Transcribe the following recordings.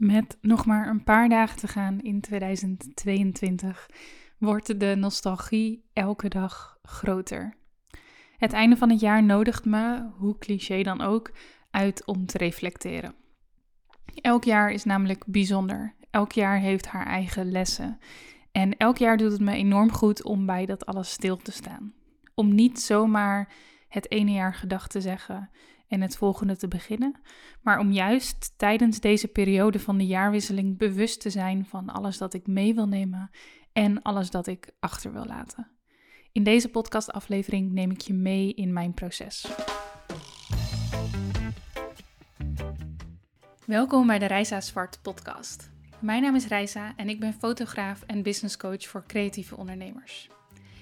Met nog maar een paar dagen te gaan in 2022 wordt de nostalgie elke dag groter. Het einde van het jaar nodigt me, hoe cliché dan ook, uit om te reflecteren. Elk jaar is namelijk bijzonder. Elk jaar heeft haar eigen lessen. En elk jaar doet het me enorm goed om bij dat alles stil te staan. Om niet zomaar het ene jaar gedag te zeggen en het volgende te beginnen, maar om juist tijdens deze periode van de jaarwisseling bewust te zijn van alles dat ik mee wil nemen en alles dat ik achter wil laten. In deze podcastaflevering neem ik je mee in mijn proces. Welkom bij de Reisa Zwart podcast. Mijn naam is Reisa en ik ben fotograaf en business coach voor creatieve ondernemers.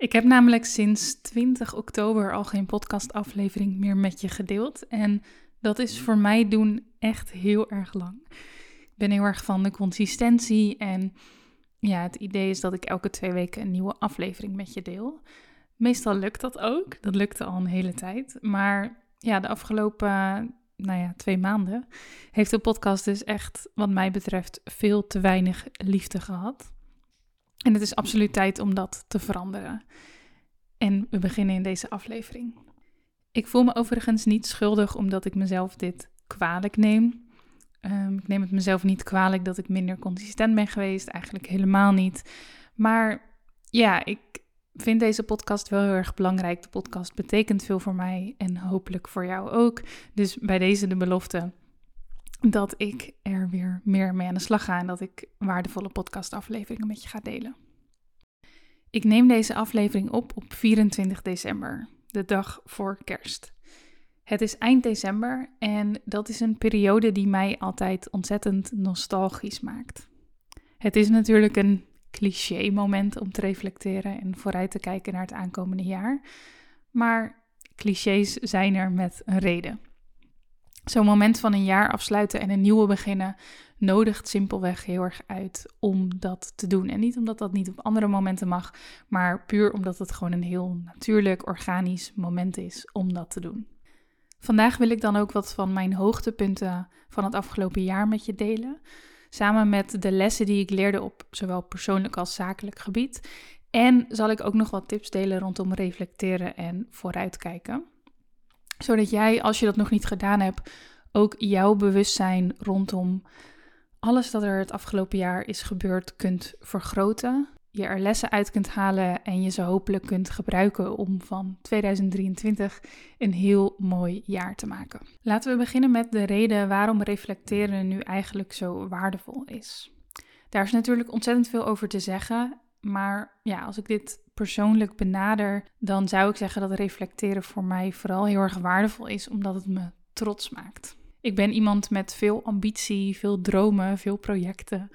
Ik heb namelijk sinds 20 oktober al geen podcastaflevering meer met je gedeeld. En dat is voor mij doen echt heel erg lang. Ik ben heel erg van de consistentie. En ja, het idee is dat ik elke twee weken een nieuwe aflevering met je deel. Meestal lukt dat ook. Dat lukte al een hele tijd. Maar ja, de afgelopen nou ja, twee maanden heeft de podcast dus echt, wat mij betreft, veel te weinig liefde gehad. En het is absoluut tijd om dat te veranderen. En we beginnen in deze aflevering. Ik voel me overigens niet schuldig omdat ik mezelf dit kwalijk neem. Ehm, ik neem het mezelf niet kwalijk dat ik minder consistent ben geweest, eigenlijk helemaal niet. Maar ja, ik vind deze podcast wel heel erg belangrijk. De podcast betekent veel voor mij en hopelijk voor jou ook. Dus bij deze de belofte dat ik er weer meer mee aan de slag ga en dat ik waardevolle podcastafleveringen met je ga delen. Ik neem deze aflevering op op 24 december, de dag voor kerst. Het is eind december en dat is een periode die mij altijd ontzettend nostalgisch maakt. Het is natuurlijk een cliché moment om te reflecteren en vooruit te kijken naar het aankomende jaar, maar clichés zijn er met een reden. Zo'n moment van een jaar afsluiten en een nieuwe beginnen nodigt simpelweg heel erg uit om dat te doen. En niet omdat dat niet op andere momenten mag, maar puur omdat het gewoon een heel natuurlijk, organisch moment is om dat te doen. Vandaag wil ik dan ook wat van mijn hoogtepunten van het afgelopen jaar met je delen. Samen met de lessen die ik leerde op zowel persoonlijk als zakelijk gebied. En zal ik ook nog wat tips delen rondom reflecteren en vooruitkijken zodat jij, als je dat nog niet gedaan hebt, ook jouw bewustzijn rondom alles dat er het afgelopen jaar is gebeurd kunt vergroten. Je er lessen uit kunt halen en je ze hopelijk kunt gebruiken om van 2023 een heel mooi jaar te maken. Laten we beginnen met de reden waarom reflecteren nu eigenlijk zo waardevol is. Daar is natuurlijk ontzettend veel over te zeggen, maar ja, als ik dit persoonlijk benader, dan zou ik zeggen dat reflecteren voor mij vooral heel erg waardevol is, omdat het me trots maakt. Ik ben iemand met veel ambitie, veel dromen, veel projecten.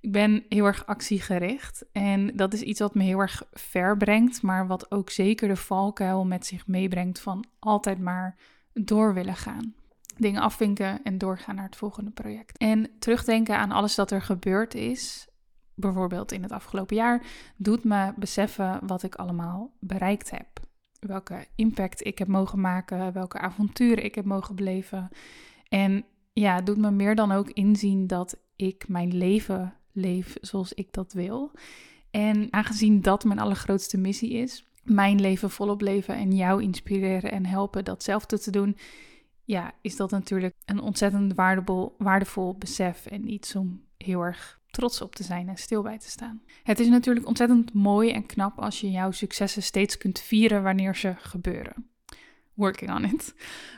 Ik ben heel erg actiegericht en dat is iets wat me heel erg ver brengt, maar wat ook zeker de valkuil met zich meebrengt van altijd maar door willen gaan. Dingen afvinken en doorgaan naar het volgende project. En terugdenken aan alles dat er gebeurd is bijvoorbeeld in het afgelopen jaar, doet me beseffen wat ik allemaal bereikt heb. Welke impact ik heb mogen maken, welke avonturen ik heb mogen beleven. En ja, doet me meer dan ook inzien dat ik mijn leven leef zoals ik dat wil. En aangezien dat mijn allergrootste missie is, mijn leven volop leven en jou inspireren en helpen datzelfde te doen, ja, is dat natuurlijk een ontzettend waardevol, waardevol besef en iets om heel erg trots op te zijn en stil bij te staan. Het is natuurlijk ontzettend mooi en knap als je jouw successen steeds kunt vieren wanneer ze gebeuren. Working on it.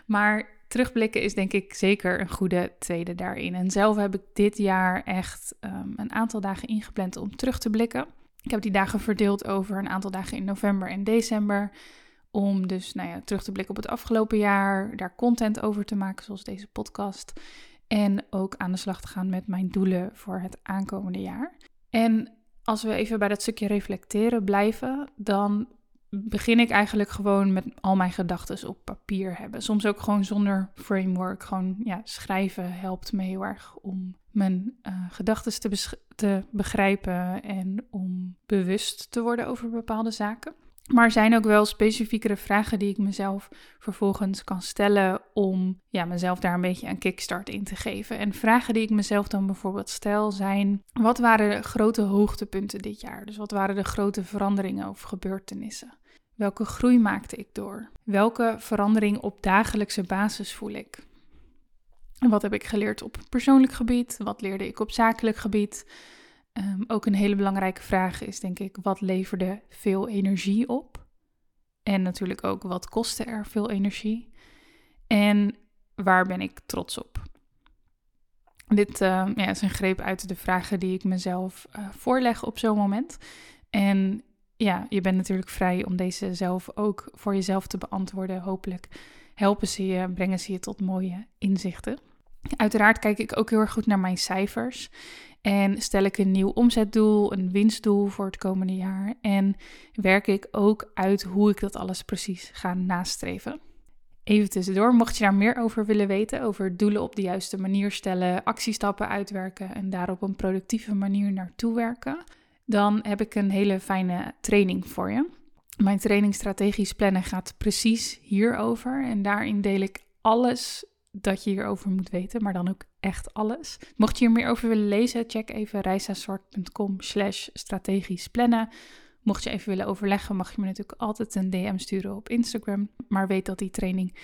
Maar terugblikken is denk ik zeker een goede tweede daarin. En zelf heb ik dit jaar echt um, een aantal dagen ingepland om terug te blikken. Ik heb die dagen verdeeld over een aantal dagen in november en december. Om dus nou ja, terug te blikken op het afgelopen jaar, daar content over te maken, zoals deze podcast. En ook aan de slag te gaan met mijn doelen voor het aankomende jaar. En als we even bij dat stukje reflecteren blijven, dan begin ik eigenlijk gewoon met al mijn gedachten op papier hebben. Soms ook gewoon zonder framework. Gewoon ja, schrijven helpt me heel erg om mijn uh, gedachten te, te begrijpen en om bewust te worden over bepaalde zaken. Maar er zijn ook wel specifiekere vragen die ik mezelf vervolgens kan stellen om ja, mezelf daar een beetje een kickstart in te geven. En vragen die ik mezelf dan bijvoorbeeld stel zijn: wat waren de grote hoogtepunten dit jaar? Dus wat waren de grote veranderingen of gebeurtenissen? Welke groei maakte ik door? Welke verandering op dagelijkse basis voel ik? En wat heb ik geleerd op persoonlijk gebied? Wat leerde ik op zakelijk gebied? Um, ook een hele belangrijke vraag is, denk ik, wat leverde veel energie op? En natuurlijk ook, wat kostte er veel energie? En waar ben ik trots op? Dit uh, ja, is een greep uit de vragen die ik mezelf uh, voorleg op zo'n moment. En ja, je bent natuurlijk vrij om deze zelf ook voor jezelf te beantwoorden. Hopelijk helpen ze je, brengen ze je tot mooie inzichten. Uiteraard kijk ik ook heel erg goed naar mijn cijfers. En stel ik een nieuw omzetdoel, een winstdoel voor het komende jaar. En werk ik ook uit hoe ik dat alles precies ga nastreven. Even tussendoor, mocht je daar meer over willen weten, over doelen op de juiste manier stellen, actiestappen uitwerken en daar op een productieve manier naartoe werken, dan heb ik een hele fijne training voor je. Mijn training strategisch plannen gaat precies hierover en daarin deel ik alles dat je hierover moet weten, maar dan ook echt alles. Mocht je hier meer over willen lezen, check even reisasort.com slash strategisch plannen. Mocht je even willen overleggen, mag je me natuurlijk altijd een DM sturen op Instagram. Maar weet dat die training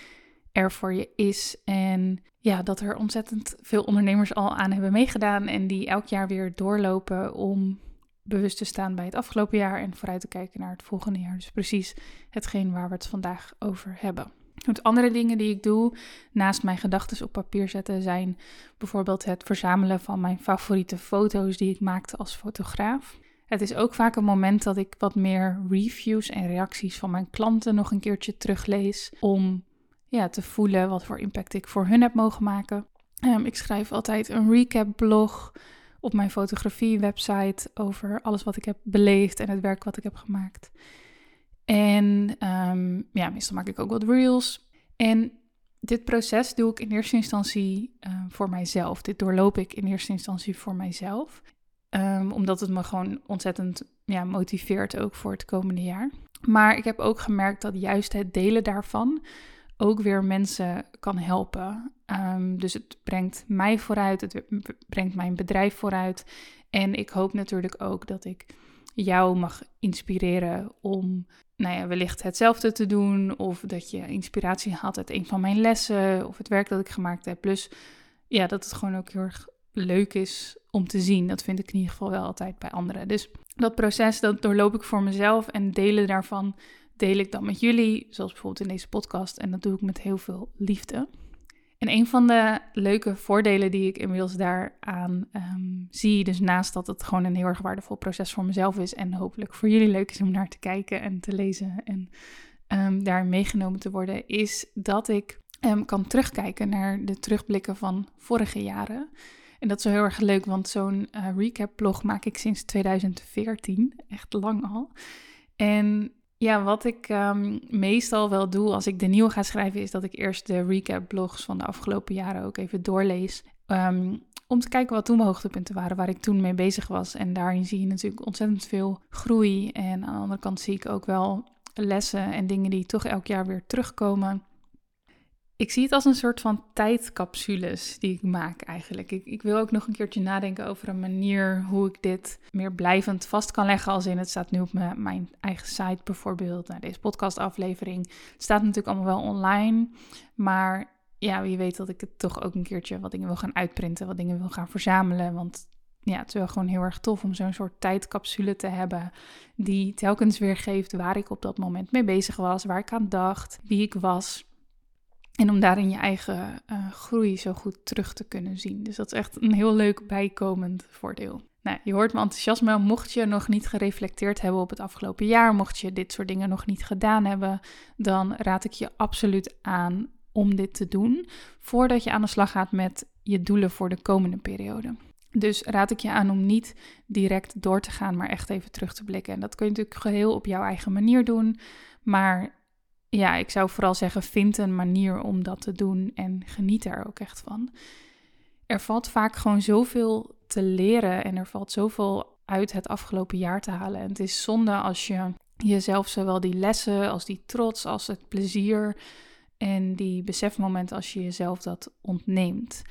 er voor je is. En ja, dat er ontzettend veel ondernemers al aan hebben meegedaan. En die elk jaar weer doorlopen om bewust te staan bij het afgelopen jaar en vooruit te kijken naar het volgende jaar. Dus precies hetgeen waar we het vandaag over hebben. Want andere dingen die ik doe naast mijn gedachten op papier zetten zijn bijvoorbeeld het verzamelen van mijn favoriete foto's die ik maakte als fotograaf. Het is ook vaak een moment dat ik wat meer reviews en reacties van mijn klanten nog een keertje teruglees om ja, te voelen wat voor impact ik voor hun heb mogen maken. Um, ik schrijf altijd een recap blog op mijn fotografie website over alles wat ik heb beleefd en het werk wat ik heb gemaakt. En um, ja, meestal maak ik ook wat reels. En dit proces doe ik in eerste instantie uh, voor mijzelf. Dit doorloop ik in eerste instantie voor mijzelf. Um, omdat het me gewoon ontzettend ja, motiveert ook voor het komende jaar. Maar ik heb ook gemerkt dat juist het delen daarvan ook weer mensen kan helpen. Dus het brengt mij vooruit, het brengt mijn bedrijf vooruit. En ik hoop natuurlijk ook dat ik jou mag inspireren om nou ja, wellicht hetzelfde te doen. Of dat je inspiratie haalt uit een van mijn lessen of het werk dat ik gemaakt heb. Plus ja, dat het gewoon ook heel erg leuk is om te zien. Dat vind ik in ieder geval wel altijd bij anderen. Dus dat proces, dat doorloop ik voor mezelf en delen daarvan deel ik dan met jullie, zoals bijvoorbeeld in deze podcast. En dat doe ik met heel veel liefde. En een van de leuke voordelen die ik inmiddels daaraan um, zie, dus naast dat het gewoon een heel erg waardevol proces voor mezelf is en hopelijk voor jullie leuk is om naar te kijken en te lezen en um, daar meegenomen te worden, is dat ik um, kan terugkijken naar de terugblikken van vorige jaren. En dat is wel heel erg leuk, want zo'n uh, recap-blog maak ik sinds 2014, echt lang al. En ja, wat ik um, meestal wel doe als ik de nieuwe ga schrijven, is dat ik eerst de recap-blogs van de afgelopen jaren ook even doorlees. Um, om te kijken wat toen mijn hoogtepunten waren, waar ik toen mee bezig was. En daarin zie je natuurlijk ontzettend veel groei. En aan de andere kant zie ik ook wel lessen en dingen die toch elk jaar weer terugkomen. Ik zie het als een soort van tijdcapsules die ik maak eigenlijk. Ik, ik, wil ook nog een keertje nadenken over een manier hoe ik dit meer blijvend vast kan leggen. Als in het staat nu op mijn, mijn eigen site bijvoorbeeld. Nou, deze podcastaflevering staat natuurlijk allemaal wel online. Maar ja, wie weet dat ik het toch ook een keertje wat dingen wil gaan uitprinten. Wat dingen wil gaan verzamelen. Want ja, het is wel gewoon heel erg tof om zo'n soort tijdcapsule te hebben. Die telkens weer geeft waar ik op dat moment mee bezig was. Waar ik aan dacht. Wie ik was. En om daarin je eigen uh, groei zo goed terug te kunnen zien. Dus dat is echt een heel leuk bijkomend voordeel. Nou, je hoort mijn enthousiasme. Mocht je nog niet gereflecteerd hebben op het afgelopen jaar, mocht je dit soort dingen nog niet gedaan hebben, dan raad ik je absoluut aan om dit te doen voordat je aan de slag gaat met je doelen voor de komende periode. Dus raad ik je aan om niet direct door te gaan, maar echt even terug te blikken. En dat kun je natuurlijk geheel op jouw eigen manier doen. Maar ja, ik zou vooral zeggen, vind een manier om dat te doen en geniet er ook echt van. Er valt vaak gewoon zoveel te leren en er valt zoveel uit het afgelopen jaar te halen. En het is zonde als je jezelf zowel die lessen als die trots, als het plezier en die besefmomenten als je jezelf dat ontneemt.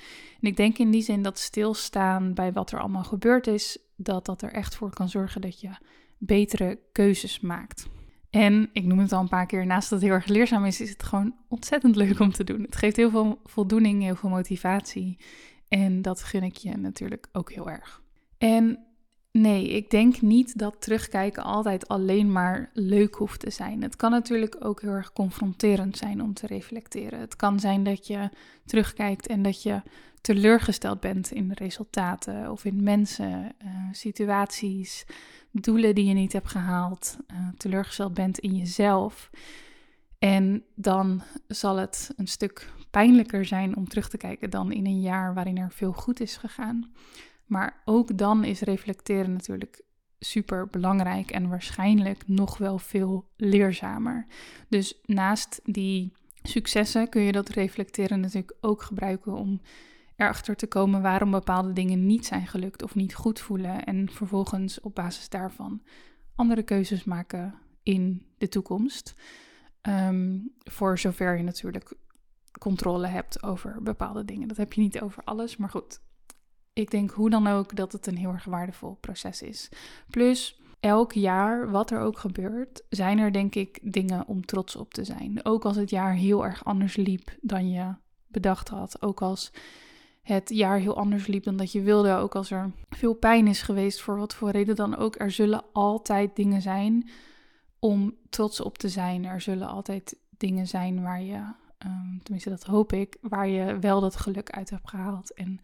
En ik denk in die zin dat stilstaan bij wat er allemaal gebeurd is, dat dat er echt voor kan zorgen dat je betere keuzes maakt. En ik noem het al een paar keer, naast dat het heel erg leerzaam is, is het gewoon ontzettend leuk om te doen. Het geeft heel veel voldoening, heel veel motivatie. En dat gun ik je natuurlijk ook heel erg. En nee, ik denk niet dat terugkijken altijd alleen maar leuk hoeft te zijn. Het kan natuurlijk ook heel erg confronterend zijn om te reflecteren. Het kan zijn dat je terugkijkt en dat je teleurgesteld bent in resultaten of in mensen, uh, situaties, doelen die je niet hebt gehaald, uh, teleurgesteld bent in jezelf. En dan zal het een stuk pijnlijker zijn om terug te kijken dan in een jaar waarin er veel goed is gegaan. Maar ook dan is reflecteren natuurlijk super belangrijk en waarschijnlijk nog wel veel leerzamer. Dus naast die successen kun je dat reflecteren natuurlijk ook gebruiken om erachter te komen waarom bepaalde dingen niet zijn gelukt of niet goed voelen. En vervolgens op basis daarvan andere keuzes maken in de toekomst. Ehm, voor zover je natuurlijk controle hebt over bepaalde dingen. Dat heb je niet over alles, maar goed. Ik denk hoe dan ook dat het een heel erg waardevol proces is. Plus, elk jaar, wat er ook gebeurt, zijn er denk ik dingen om trots op te zijn. Ook als het jaar heel erg anders liep dan je bedacht had. Ook als het jaar heel anders liep dan dat je wilde. Ook als er veel pijn is geweest, voor wat voor reden dan ook. Er zullen altijd dingen zijn om trots op te zijn. Er zullen altijd dingen zijn waar je, um, tenminste dat hoop ik, waar je wel dat geluk uit hebt gehaald. En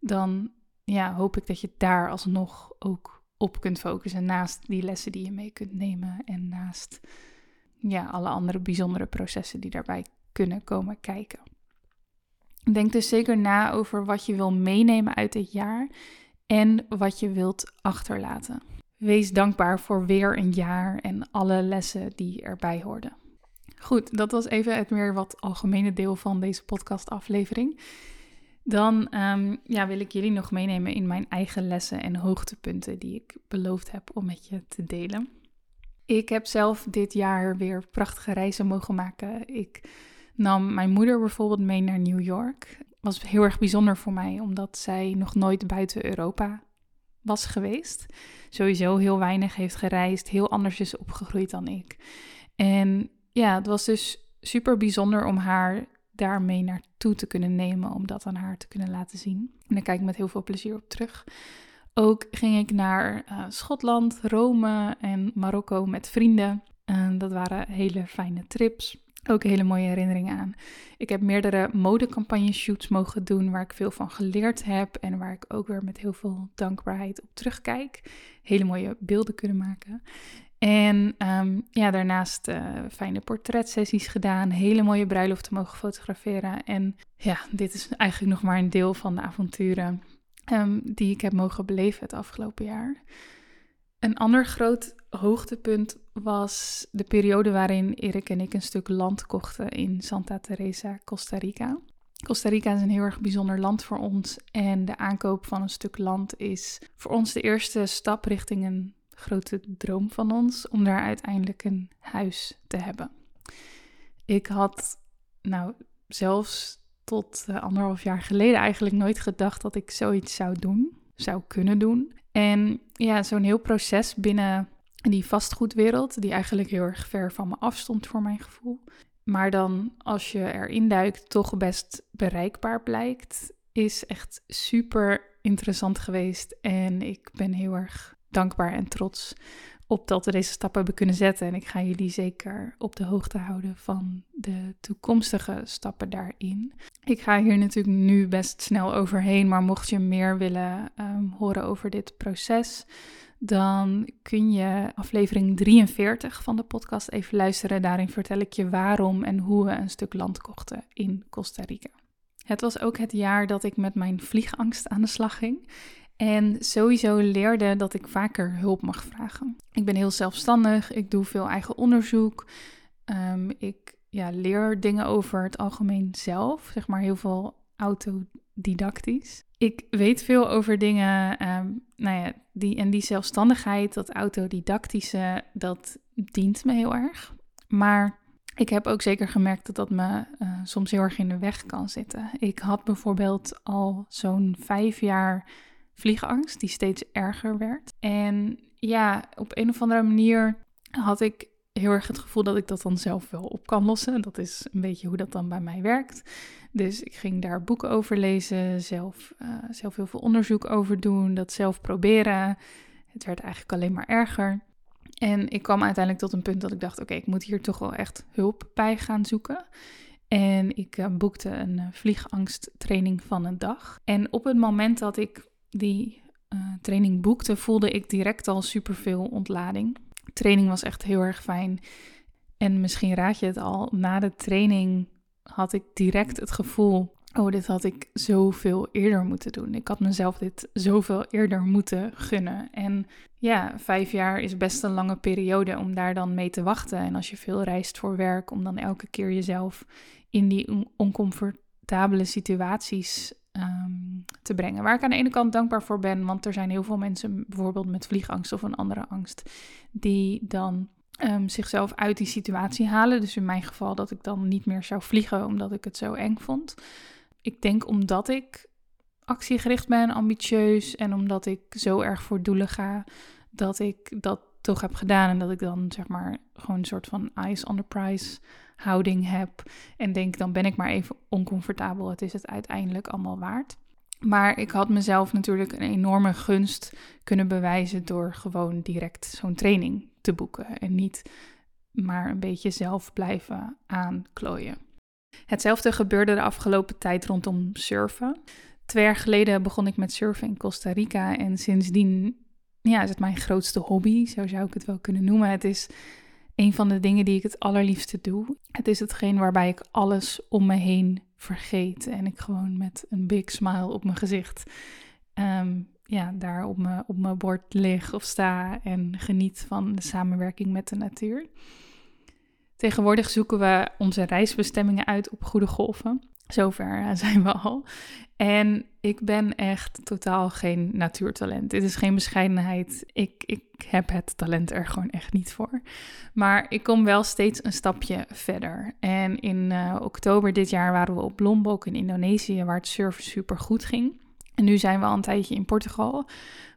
dan ja, hoop ik dat je daar alsnog ook op kunt focussen. Naast die lessen die je mee kunt nemen. En naast ja, alle andere bijzondere processen die daarbij kunnen komen kijken. Denk dus zeker na over wat je wil meenemen uit dit jaar en wat je wilt achterlaten. Wees dankbaar voor weer een jaar en alle lessen die erbij hoorden. Goed, dat was even het meer wat algemene deel van deze podcastaflevering. Dan um, ja, wil ik jullie nog meenemen in mijn eigen lessen en hoogtepunten die ik beloofd heb om met je te delen. Ik heb zelf dit jaar weer prachtige reizen mogen maken. Ik nam mijn moeder bijvoorbeeld mee naar New York. Was heel erg bijzonder voor mij, omdat zij nog nooit buiten Europa was geweest. Sowieso heel weinig heeft gereisd, heel anders is opgegroeid dan ik. En ja, het was dus super bijzonder om haar daarmee naartoe te kunnen nemen, om dat aan haar te kunnen laten zien. En daar kijk ik met heel veel plezier op terug. Ook ging ik naar uh, Schotland, Rome en Marokko met vrienden. En dat waren hele fijne trips. Ook hele mooie herinneringen aan. Ik heb meerdere modecampagne shoots mogen doen waar ik veel van geleerd heb en waar ik ook weer met heel veel dankbaarheid op terugkijk. Hele mooie beelden kunnen maken. En um, ja, daarnaast uh, fijne portretsessies gedaan, hele mooie bruiloften mogen fotograferen. En ja, dit is eigenlijk nog maar een deel van de avonturen um, die ik heb mogen beleven het afgelopen jaar. Een ander groot hoogtepunt was de periode waarin Erik en ik een stuk land kochten in Santa Teresa, Costa Rica. Costa Rica is een heel erg bijzonder land voor ons en de aankoop van een stuk land is voor ons de eerste stap richting een grote droom van ons om daar uiteindelijk een huis te hebben. Ik had nou zelfs tot uh, anderhalf jaar geleden eigenlijk nooit gedacht dat ik zoiets zou doen, zou kunnen doen. En ja, zo'n heel proces binnen die vastgoedwereld, die eigenlijk heel erg ver van me afstond voor mijn gevoel. Maar dan als je erin duikt, toch best bereikbaar blijkt, is echt super interessant geweest. En ik ben heel erg dankbaar en trots op dat we deze stappen hebben kunnen zetten. En ik ga jullie zeker op de hoogte houden van de toekomstige stappen daarin. Ik ga hier natuurlijk nu best snel overheen, maar mocht je meer willen um, horen over dit proces, dan kun je aflevering 43 van de podcast even luisteren. Daarin vertel ik je waarom en hoe we een stuk land kochten in Costa Rica. Het was ook het jaar dat ik met mijn vliegangst aan de slag ging. En sowieso leerde dat ik vaker hulp mag vragen. Ik ben heel zelfstandig, ik doe veel eigen onderzoek. Ehm, ik ja, leer dingen over het algemeen zelf, zeg maar heel veel autodidactisch. Ik weet veel over dingen, um, nou ja, die, en die zelfstandigheid, dat autodidactische, dat dient me heel erg. Maar ik heb ook zeker gemerkt dat dat me uh, soms heel erg in de weg kan zitten. Ik had bijvoorbeeld al zo'n vijf jaar vliegangst, die steeds erger werd. En ja, op een of andere manier had ik heel erg het gevoel dat ik dat dan zelf wel op kan lossen. Dat is een beetje hoe dat dan bij mij werkt. Dus ik ging daar boeken over lezen, zelf, uh, zelf heel veel onderzoek over doen, dat zelf proberen. Het werd eigenlijk alleen maar erger. En ik kwam uiteindelijk tot een punt dat ik dacht: oké, ik moet hier toch wel echt hulp bij gaan zoeken. En ik uh, boekte een uh, vliegangsttraining van een dag. En op het moment dat ik die uh, training boekte, voelde ik direct al superveel ontlading. Training was echt heel erg fijn. En misschien raad je het al, na de training had ik direct het gevoel: oh, dit had ik zoveel eerder moeten doen. Ik had mezelf dit zoveel eerder moeten gunnen. En ja, vijf jaar is best een lange periode om daar dan mee te wachten. En als je veel reist voor werk, om dan elke keer jezelf in die oncomfortabele situaties um, te brengen. Waar ik aan de ene kant dankbaar voor ben, want er zijn heel veel mensen, bijvoorbeeld met vliegangst of een andere angst, die dan um, zichzelf uit die situatie halen. Dus in mijn geval dat ik dan niet meer zou vliegen omdat ik het zo eng vond. Ik denk omdat ik actiegericht ben, ambitieus en omdat ik zo erg voor doelen ga, dat ik dat toch heb gedaan en dat ik dan zeg maar gewoon een soort van eyes on the prize houding heb en denk dan ben ik maar even oncomfortabel. Het is het uiteindelijk allemaal waard. Maar ik had mezelf natuurlijk een enorme gunst kunnen bewijzen door gewoon direct zo'n training te boeken en niet maar een beetje zelf blijven aanklooien. Hetzelfde gebeurde de afgelopen tijd rondom surfen. Twee jaar geleden begon ik met surfen in Costa Rica en sindsdien ja, is het mijn grootste hobby, zo zou ik het wel kunnen noemen. Het is een van de dingen die ik het allerliefste doe. Het is hetgeen waarbij ik alles om me heen vergeet en ik gewoon met een big smile op mijn gezicht um, ja, daar op mijn, op mijn bord lig of sta en geniet van de samenwerking met de natuur. Tegenwoordig zoeken we onze reisbestemmingen uit op goede golven. Zover zijn we al. En ik ben echt totaal geen natuurtalent. Dit is geen bescheidenheid. Ik, ik heb het talent er gewoon echt niet voor. Maar ik kom wel steeds een stapje verder. En in uh, oktober dit jaar waren we op Lombok in Indonesië, waar het surfen super goed ging. En nu zijn we al een tijdje in Portugal,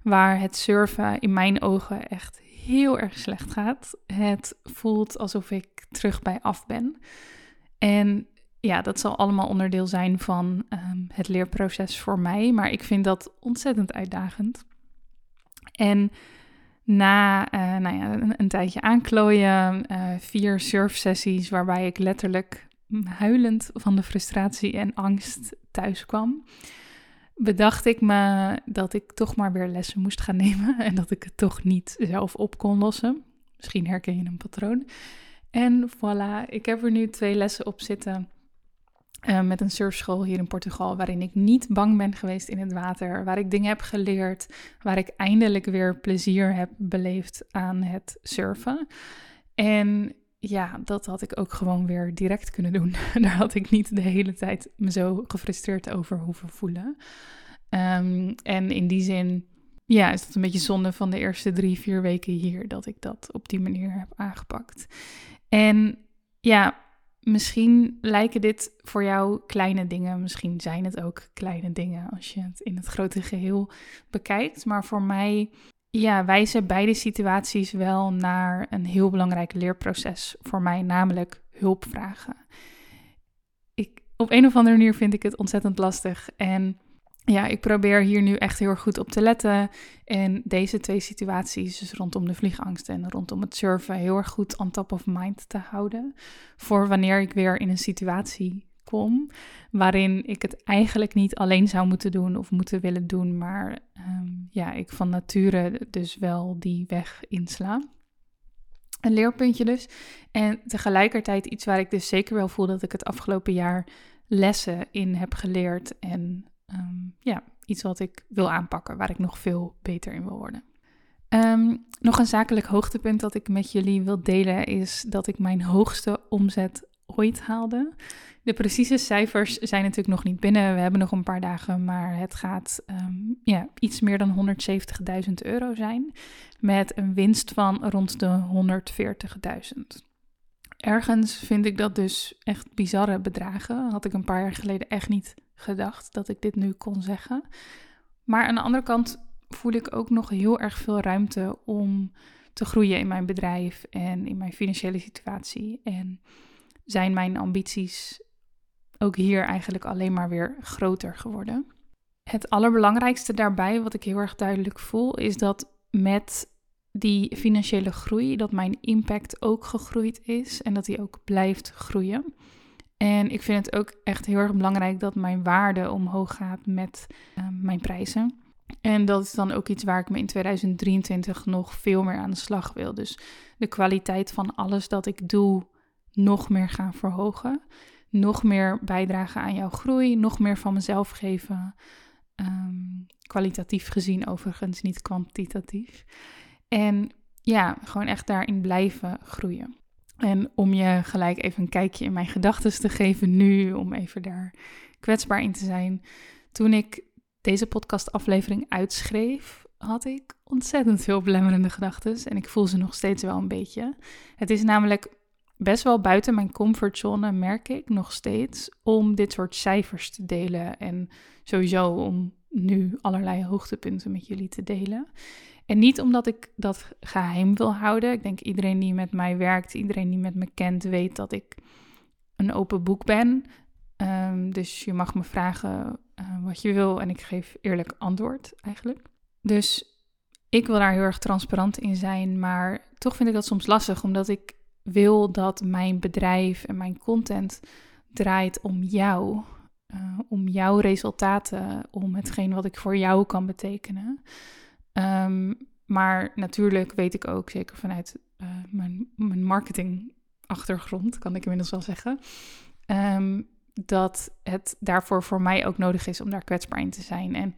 waar het surfen in mijn ogen echt heel erg slecht gaat. Het voelt alsof ik terug bij af ben. En ja, dat zal allemaal onderdeel zijn van um, het leerproces voor mij. Maar ik vind dat ontzettend uitdagend. En na uh, nou ja, een, een, tijdje aanklooien, uh, vier surfsessies waarbij ik letterlijk huilend van de frustratie en angst thuis kwam, bedacht ik me dat ik toch maar weer lessen moest gaan nemen en dat ik het toch niet zelf op kon lossen. Misschien herken je een patroon. En voilà, ik heb er nu twee lessen op zitten uh, met een surfschool hier in Portugal, waarin ik niet bang ben geweest in het water, waar ik dingen heb geleerd, waar ik eindelijk weer plezier heb beleefd aan het surfen. En ja, dat had ik ook gewoon weer direct kunnen doen. Daar had ik niet de hele tijd me zo gefrustreerd over hoeven voelen. Um, en in die zin, ja, is het een beetje zonde van de eerste drie, vier weken hier dat ik dat op die manier heb aangepakt. En ja, Misschien lijken dit voor jou kleine dingen, misschien zijn het ook kleine dingen als je het in het grote geheel bekijkt. Maar voor mij ja, wijzen beide situaties wel naar een heel belangrijk leerproces voor mij, namelijk hulpvragen. Ik, op een of andere manier vind ik het ontzettend lastig en ja, ik probeer hier nu echt heel goed op te letten. En deze twee situaties, dus rondom de vliegangst en rondom het surfen, heel erg goed on top of mind te houden. Voor wanneer ik weer in een situatie kom waarin ik het eigenlijk niet alleen zou moeten doen of moeten willen doen, maar um, ja, ik van nature dus wel die weg insla. Een leerpuntje dus. En tegelijkertijd iets waar ik dus zeker wel voel dat ik het afgelopen jaar lessen in heb geleerd. En ehm, ja, iets wat ik wil aanpakken, waar ik nog veel beter in wil worden. Ehm, nog een zakelijk hoogtepunt dat ik met jullie wil delen is dat ik mijn hoogste omzet ooit haalde. De precieze cijfers zijn natuurlijk nog niet binnen. We hebben nog een paar dagen, maar het gaat ehm, ja, iets meer dan 170.000 euro zijn. Met een winst van rond de 140.000. Ergens vind ik dat dus echt bizarre bedragen. Had ik een paar jaar geleden echt niet gedacht dat ik dit nu kon zeggen. Maar aan de andere kant voel ik ook nog heel erg veel ruimte om te groeien in mijn bedrijf en in mijn financiële situatie. En zijn mijn ambities ook hier eigenlijk alleen maar weer groter geworden. Het allerbelangrijkste daarbij, wat ik heel erg duidelijk voel, is dat met die financiële groei, dat mijn impact ook gegroeid is en dat die ook blijft groeien. En ik vind het ook echt heel erg belangrijk dat mijn waarde omhoog gaat met uh, mijn prijzen. En dat is dan ook iets waar ik me in 2023 nog veel meer aan de slag wil. Dus de kwaliteit van alles dat ik doe nog meer gaan verhogen. Nog meer bijdragen aan jouw groei. Nog meer van mezelf geven. Um, kwalitatief gezien overigens, niet kwantitatief. En ja, gewoon echt daarin blijven groeien. En om je gelijk even een kijkje in mijn gedachten te geven nu, om even daar kwetsbaar in te zijn. Toen ik deze podcastaflevering uitschreef, had ik ontzettend veel belemmerende gedachten. En ik voel ze nog steeds wel een beetje. Het is namelijk best wel buiten mijn comfortzone, merk ik nog steeds, om dit soort cijfers te delen. En sowieso om nu allerlei hoogtepunten met jullie te delen. En niet omdat ik dat geheim wil houden. Ik denk iedereen die met mij werkt, iedereen die met me kent, weet dat ik een open boek ben. Ehm, dus je mag me vragen uh, wat je wil en ik geef eerlijk antwoord eigenlijk. Dus ik wil daar heel erg transparant in zijn, maar toch vind ik dat soms lastig, omdat ik wil dat mijn bedrijf en mijn content draait om jou. Uh, om jouw resultaten, om hetgeen wat ik voor jou kan betekenen. Um, maar natuurlijk weet ik ook, zeker vanuit uh, mijn, mijn marketingachtergrond, kan ik inmiddels wel zeggen, um, dat het daarvoor voor mij ook nodig is om daar kwetsbaar in te zijn. En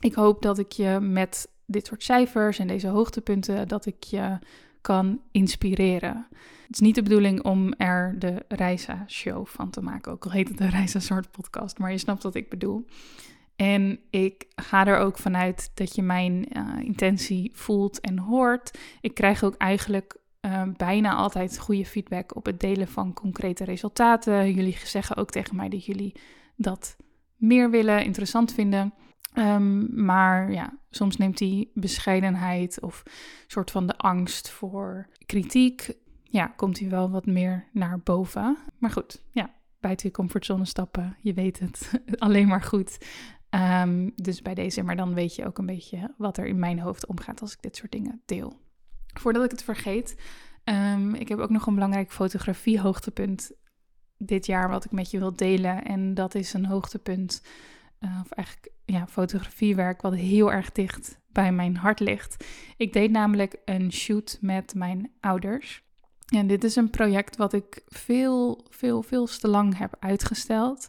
ik hoop dat ik je met dit soort cijfers en deze hoogtepunten, dat ik je kan inspireren. Het is niet de bedoeling om er de Reisa-show van te maken, ook al heet het de Reisa-soort podcast, maar je snapt wat ik bedoel. En ik ga er ook vanuit dat je mijn uh, intentie voelt en hoort. Ik krijg ook eigenlijk uh, bijna altijd goede feedback op het delen van concrete resultaten. Jullie zeggen ook tegen mij dat jullie dat meer willen, interessant vinden. Um, maar ja, soms neemt die bescheidenheid of soort van de angst voor kritiek, ja, komt hij wel wat meer naar boven. Maar goed, ja, buiten je comfortzone stappen, je weet het, alleen maar goed. Um, dus bij deze, maar dan weet je ook een beetje wat er in mijn hoofd omgaat als ik dit soort dingen deel. Voordat ik het vergeet, um, ik heb ook nog een belangrijk fotografie-hoogtepunt dit jaar wat ik met je wil delen. En dat is een hoogtepunt, uh, of eigenlijk ja, fotografiewerk, wat heel erg dicht bij mijn hart ligt. Ik deed namelijk een shoot met mijn ouders. En dit is een project wat ik veel, veel, veel te lang heb uitgesteld.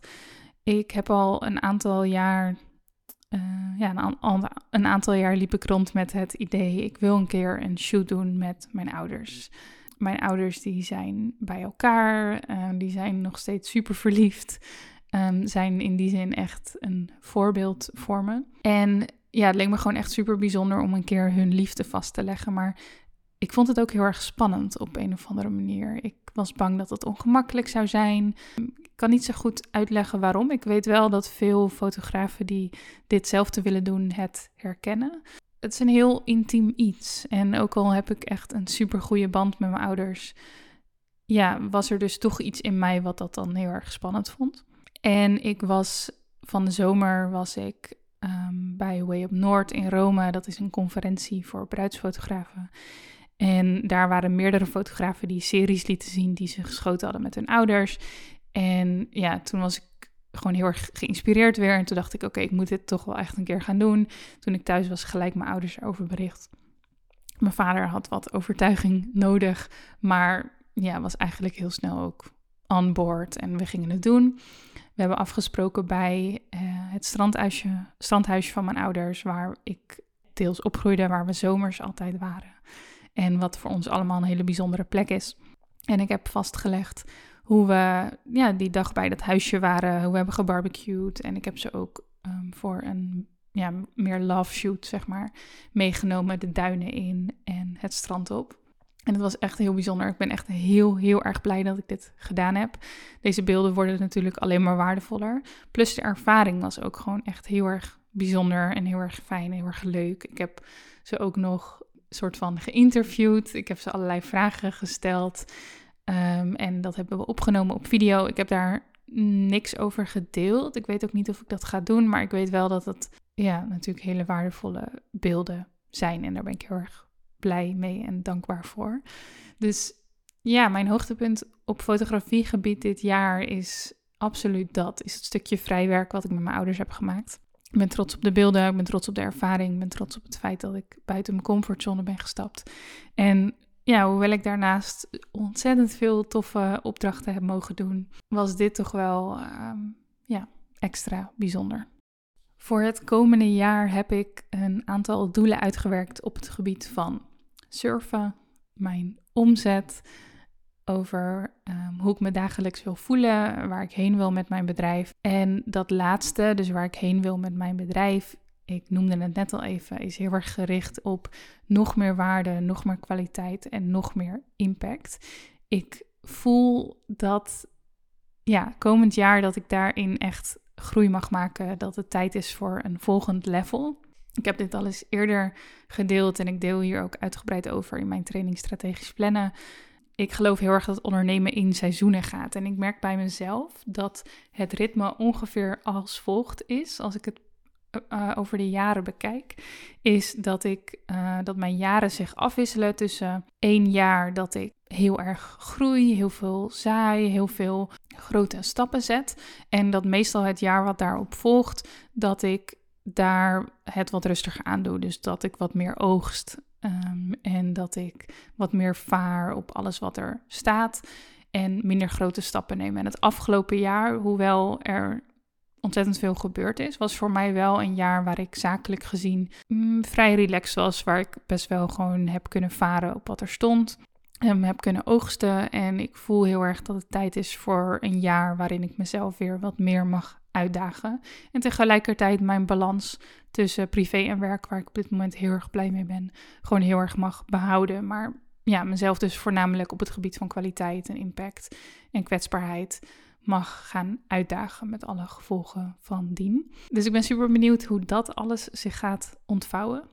Ik heb al een aantal jaar, uh, ja, een, een, aantal jaar liep ik rond met het idee, ik wil een keer een shoot doen met mijn ouders. Mijn ouders die zijn bij elkaar, uh, die zijn nog steeds super verliefd, um, zijn in die zin echt een voorbeeld voor me. En ja, het leek me gewoon echt super bijzonder om een keer hun liefde vast te leggen, maar ik vond het ook heel erg spannend op een of andere manier. Ik was bang dat het ongemakkelijk zou zijn. Kan niet zo goed uitleggen waarom. Ik weet wel dat veel fotografen die ditzelfde willen doen het herkennen. Het is een heel intiem iets. En ook al heb ik echt een super goede band met mijn ouders, ja, was er dus toch iets in mij wat dat dan heel erg spannend vond. En ik was van de zomer was ik um, bij Way Up Noord in Rome. Dat is een conferentie voor bruidsfotografen. En daar waren meerdere fotografen die series lieten zien die ze geschoten hadden met hun ouders. En ja, toen was ik gewoon heel erg geïnspireerd weer. En toen dacht ik, oké, ik moet dit toch wel echt een keer gaan doen. Toen ik thuis was, gelijk mijn ouders erover bericht. Mijn vader had wat overtuiging nodig, maar ja, was eigenlijk heel snel ook on board en we gingen het doen. We hebben afgesproken bij uh, het strandhuisje, strandhuisje van mijn ouders, waar ik deels opgroeide, waar we zomers altijd waren. En wat voor ons allemaal een hele bijzondere plek is. En ik heb vastgelegd hoe we ja, die dag bij dat huisje waren, hoe we hebben gebarbecued. En ik heb ze ook um, voor een ja, meer love shoot, zeg maar, meegenomen de duinen in en het strand op. En het was echt heel bijzonder. Ik ben echt heel, heel erg blij dat ik dit gedaan heb. Deze beelden worden natuurlijk alleen maar waardevoller. Plus de ervaring was ook gewoon echt heel erg bijzonder en heel erg fijn, heel erg leuk. Ik heb ze ook nog soort van geïnterviewd. Ik heb ze allerlei vragen gesteld. Ehm, en dat hebben we opgenomen op video. Ik heb daar niks over gedeeld. Ik weet ook niet of ik dat ga doen, maar ik weet wel dat het ja, natuurlijk hele waardevolle beelden zijn. En daar ben ik heel erg blij mee en dankbaar voor. Dus ja, mijn hoogtepunt op fotografiegebied dit jaar is absoluut dat. Is het stukje vrijwerk wat ik met mijn ouders heb gemaakt. Ik ben trots op de beelden, ik ben trots op de ervaring, ik ben trots op het feit dat ik buiten mijn comfortzone ben gestapt. En ja, hoewel ik daarnaast ontzettend veel toffe opdrachten heb mogen doen, was dit toch wel ehm, ja, extra bijzonder. Voor het komende jaar heb ik een aantal doelen uitgewerkt op het gebied van surfen, mijn omzet, over ehm, hoe ik me dagelijks wil voelen, waar ik heen wil met mijn bedrijf. En dat laatste, dus waar ik heen wil met mijn bedrijf, ik noemde het net al even, is heel erg gericht op nog meer waarde, nog meer kwaliteit en nog meer impact. Ik voel dat ja, komend jaar dat ik daarin echt groei mag maken, dat het tijd is voor een volgend level. Ik heb dit al eens eerder gedeeld en ik deel hier ook uitgebreid over in mijn training strategisch plannen. Ik geloof heel erg dat ondernemen in seizoenen gaat. En ik merk bij mezelf dat het ritme ongeveer als volgt is, als ik het uh, over de jaren bekijk, is dat ik uh, dat mijn jaren zich afwisselen tussen één jaar dat ik heel erg groei, heel veel zaai, heel veel grote stappen zet. En dat meestal het jaar wat daarop volgt, dat ik daar het wat rustiger aan doe. Dus dat ik wat meer oogst um, en dat ik wat meer vaar op alles wat er staat en minder grote stappen neem. En het afgelopen jaar, hoewel er ontzettend veel gebeurd is, was voor mij wel een jaar waar ik zakelijk gezien mm, vrij relaxed was, waar ik best wel gewoon heb kunnen varen op wat er stond. Um, heb kunnen oogsten en ik voel heel erg dat het tijd is voor een jaar waarin ik mezelf weer wat meer mag uitdagen. En tegelijkertijd mijn balans tussen privé en werk, waar ik op dit moment heel erg blij mee ben, gewoon heel erg mag behouden. Maar ja, mezelf dus voornamelijk op het gebied van kwaliteit en impact en kwetsbaarheid mag gaan uitdagen met alle gevolgen van dien. Dus ik ben super benieuwd hoe dat alles zich gaat ontvouwen.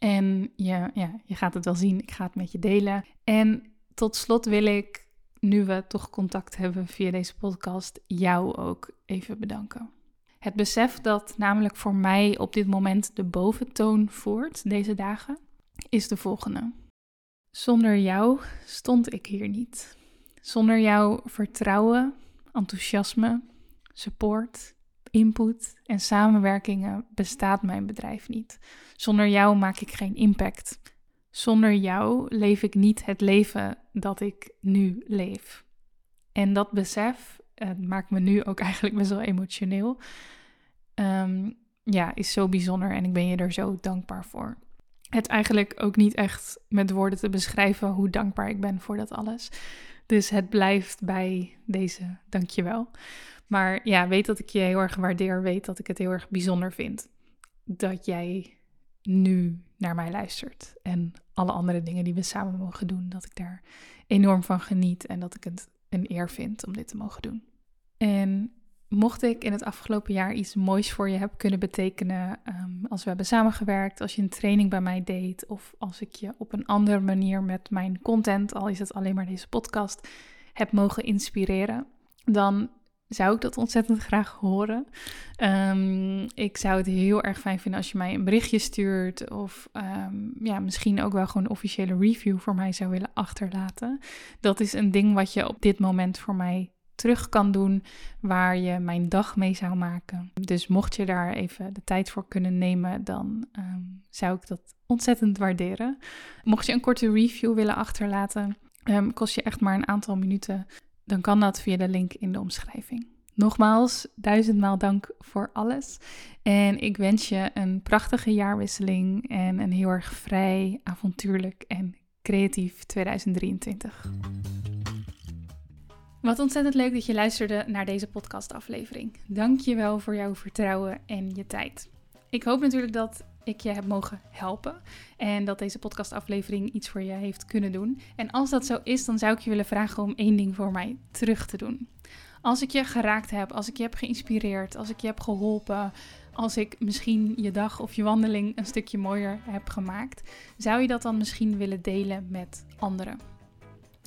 En je, ja, je gaat het wel zien. Ik ga het met je delen. En tot slot wil ik, nu we toch contact hebben via deze podcast, jou ook even bedanken. Het besef dat namelijk voor mij op dit moment de boventoon voert deze dagen, is de volgende. Zonder jou stond ik hier niet. Zonder jouw vertrouwen enthousiasme, support, input en samenwerkingen bestaat mijn bedrijf niet. Zonder jou maak ik geen impact. Zonder jou leef ik niet het leven dat ik nu leef. En dat besef maakt me nu ook eigenlijk best wel emotioneel. Ehm, ja, is zo bijzonder en ik ben je er zo dankbaar voor. Het eigenlijk ook niet echt met woorden te beschrijven hoe dankbaar ik ben voor dat alles. Dus het blijft bij deze dankjewel. Maar ja, weet dat ik je heel erg waardeer. Weet dat ik het heel erg bijzonder vind dat jij nu naar mij luistert. En alle andere dingen die we samen mogen doen. Dat ik daar enorm van geniet en dat ik het een eer vind om dit te mogen doen. En mocht ik in het afgelopen jaar iets moois voor je heb kunnen betekenen, um, als we hebben samengewerkt, als je een training bij mij deed, of als ik je op een andere manier met mijn content, al is het alleen maar deze podcast, heb mogen inspireren, dan zou ik dat ontzettend graag horen. Um, ik zou het heel erg fijn vinden als je mij een berichtje stuurt. Of um, ja, misschien ook wel gewoon een officiële review voor mij zou willen achterlaten. Dat is een ding wat je op dit moment voor mij terug kan doen, waar je mijn dag mee zou maken. Dus mocht je daar even de tijd voor kunnen nemen, dan um, zou ik dat ontzettend waarderen. Mocht je een korte review willen achterlaten, um, kost je echt maar een aantal minuten. dan kan dat via de link in de omschrijving. Nogmaals, duizendmaal dank voor alles. En ik wens je een prachtige jaarwisseling en een heel erg vrij, avontuurlijk en creatief 2023. Wat ontzettend leuk dat je luisterde naar deze podcastaflevering. Dank je wel voor jouw vertrouwen en je tijd. Ik hoop natuurlijk dat ik je heb mogen helpen en dat deze podcastaflevering iets voor je heeft kunnen doen. En als dat zo is, dan zou ik je willen vragen om één ding voor mij terug te doen. Als ik je geraakt heb, als ik je heb geïnspireerd, als ik je heb geholpen, als ik misschien je dag of je wandeling een stukje mooier heb gemaakt, zou je dat dan misschien willen delen met anderen?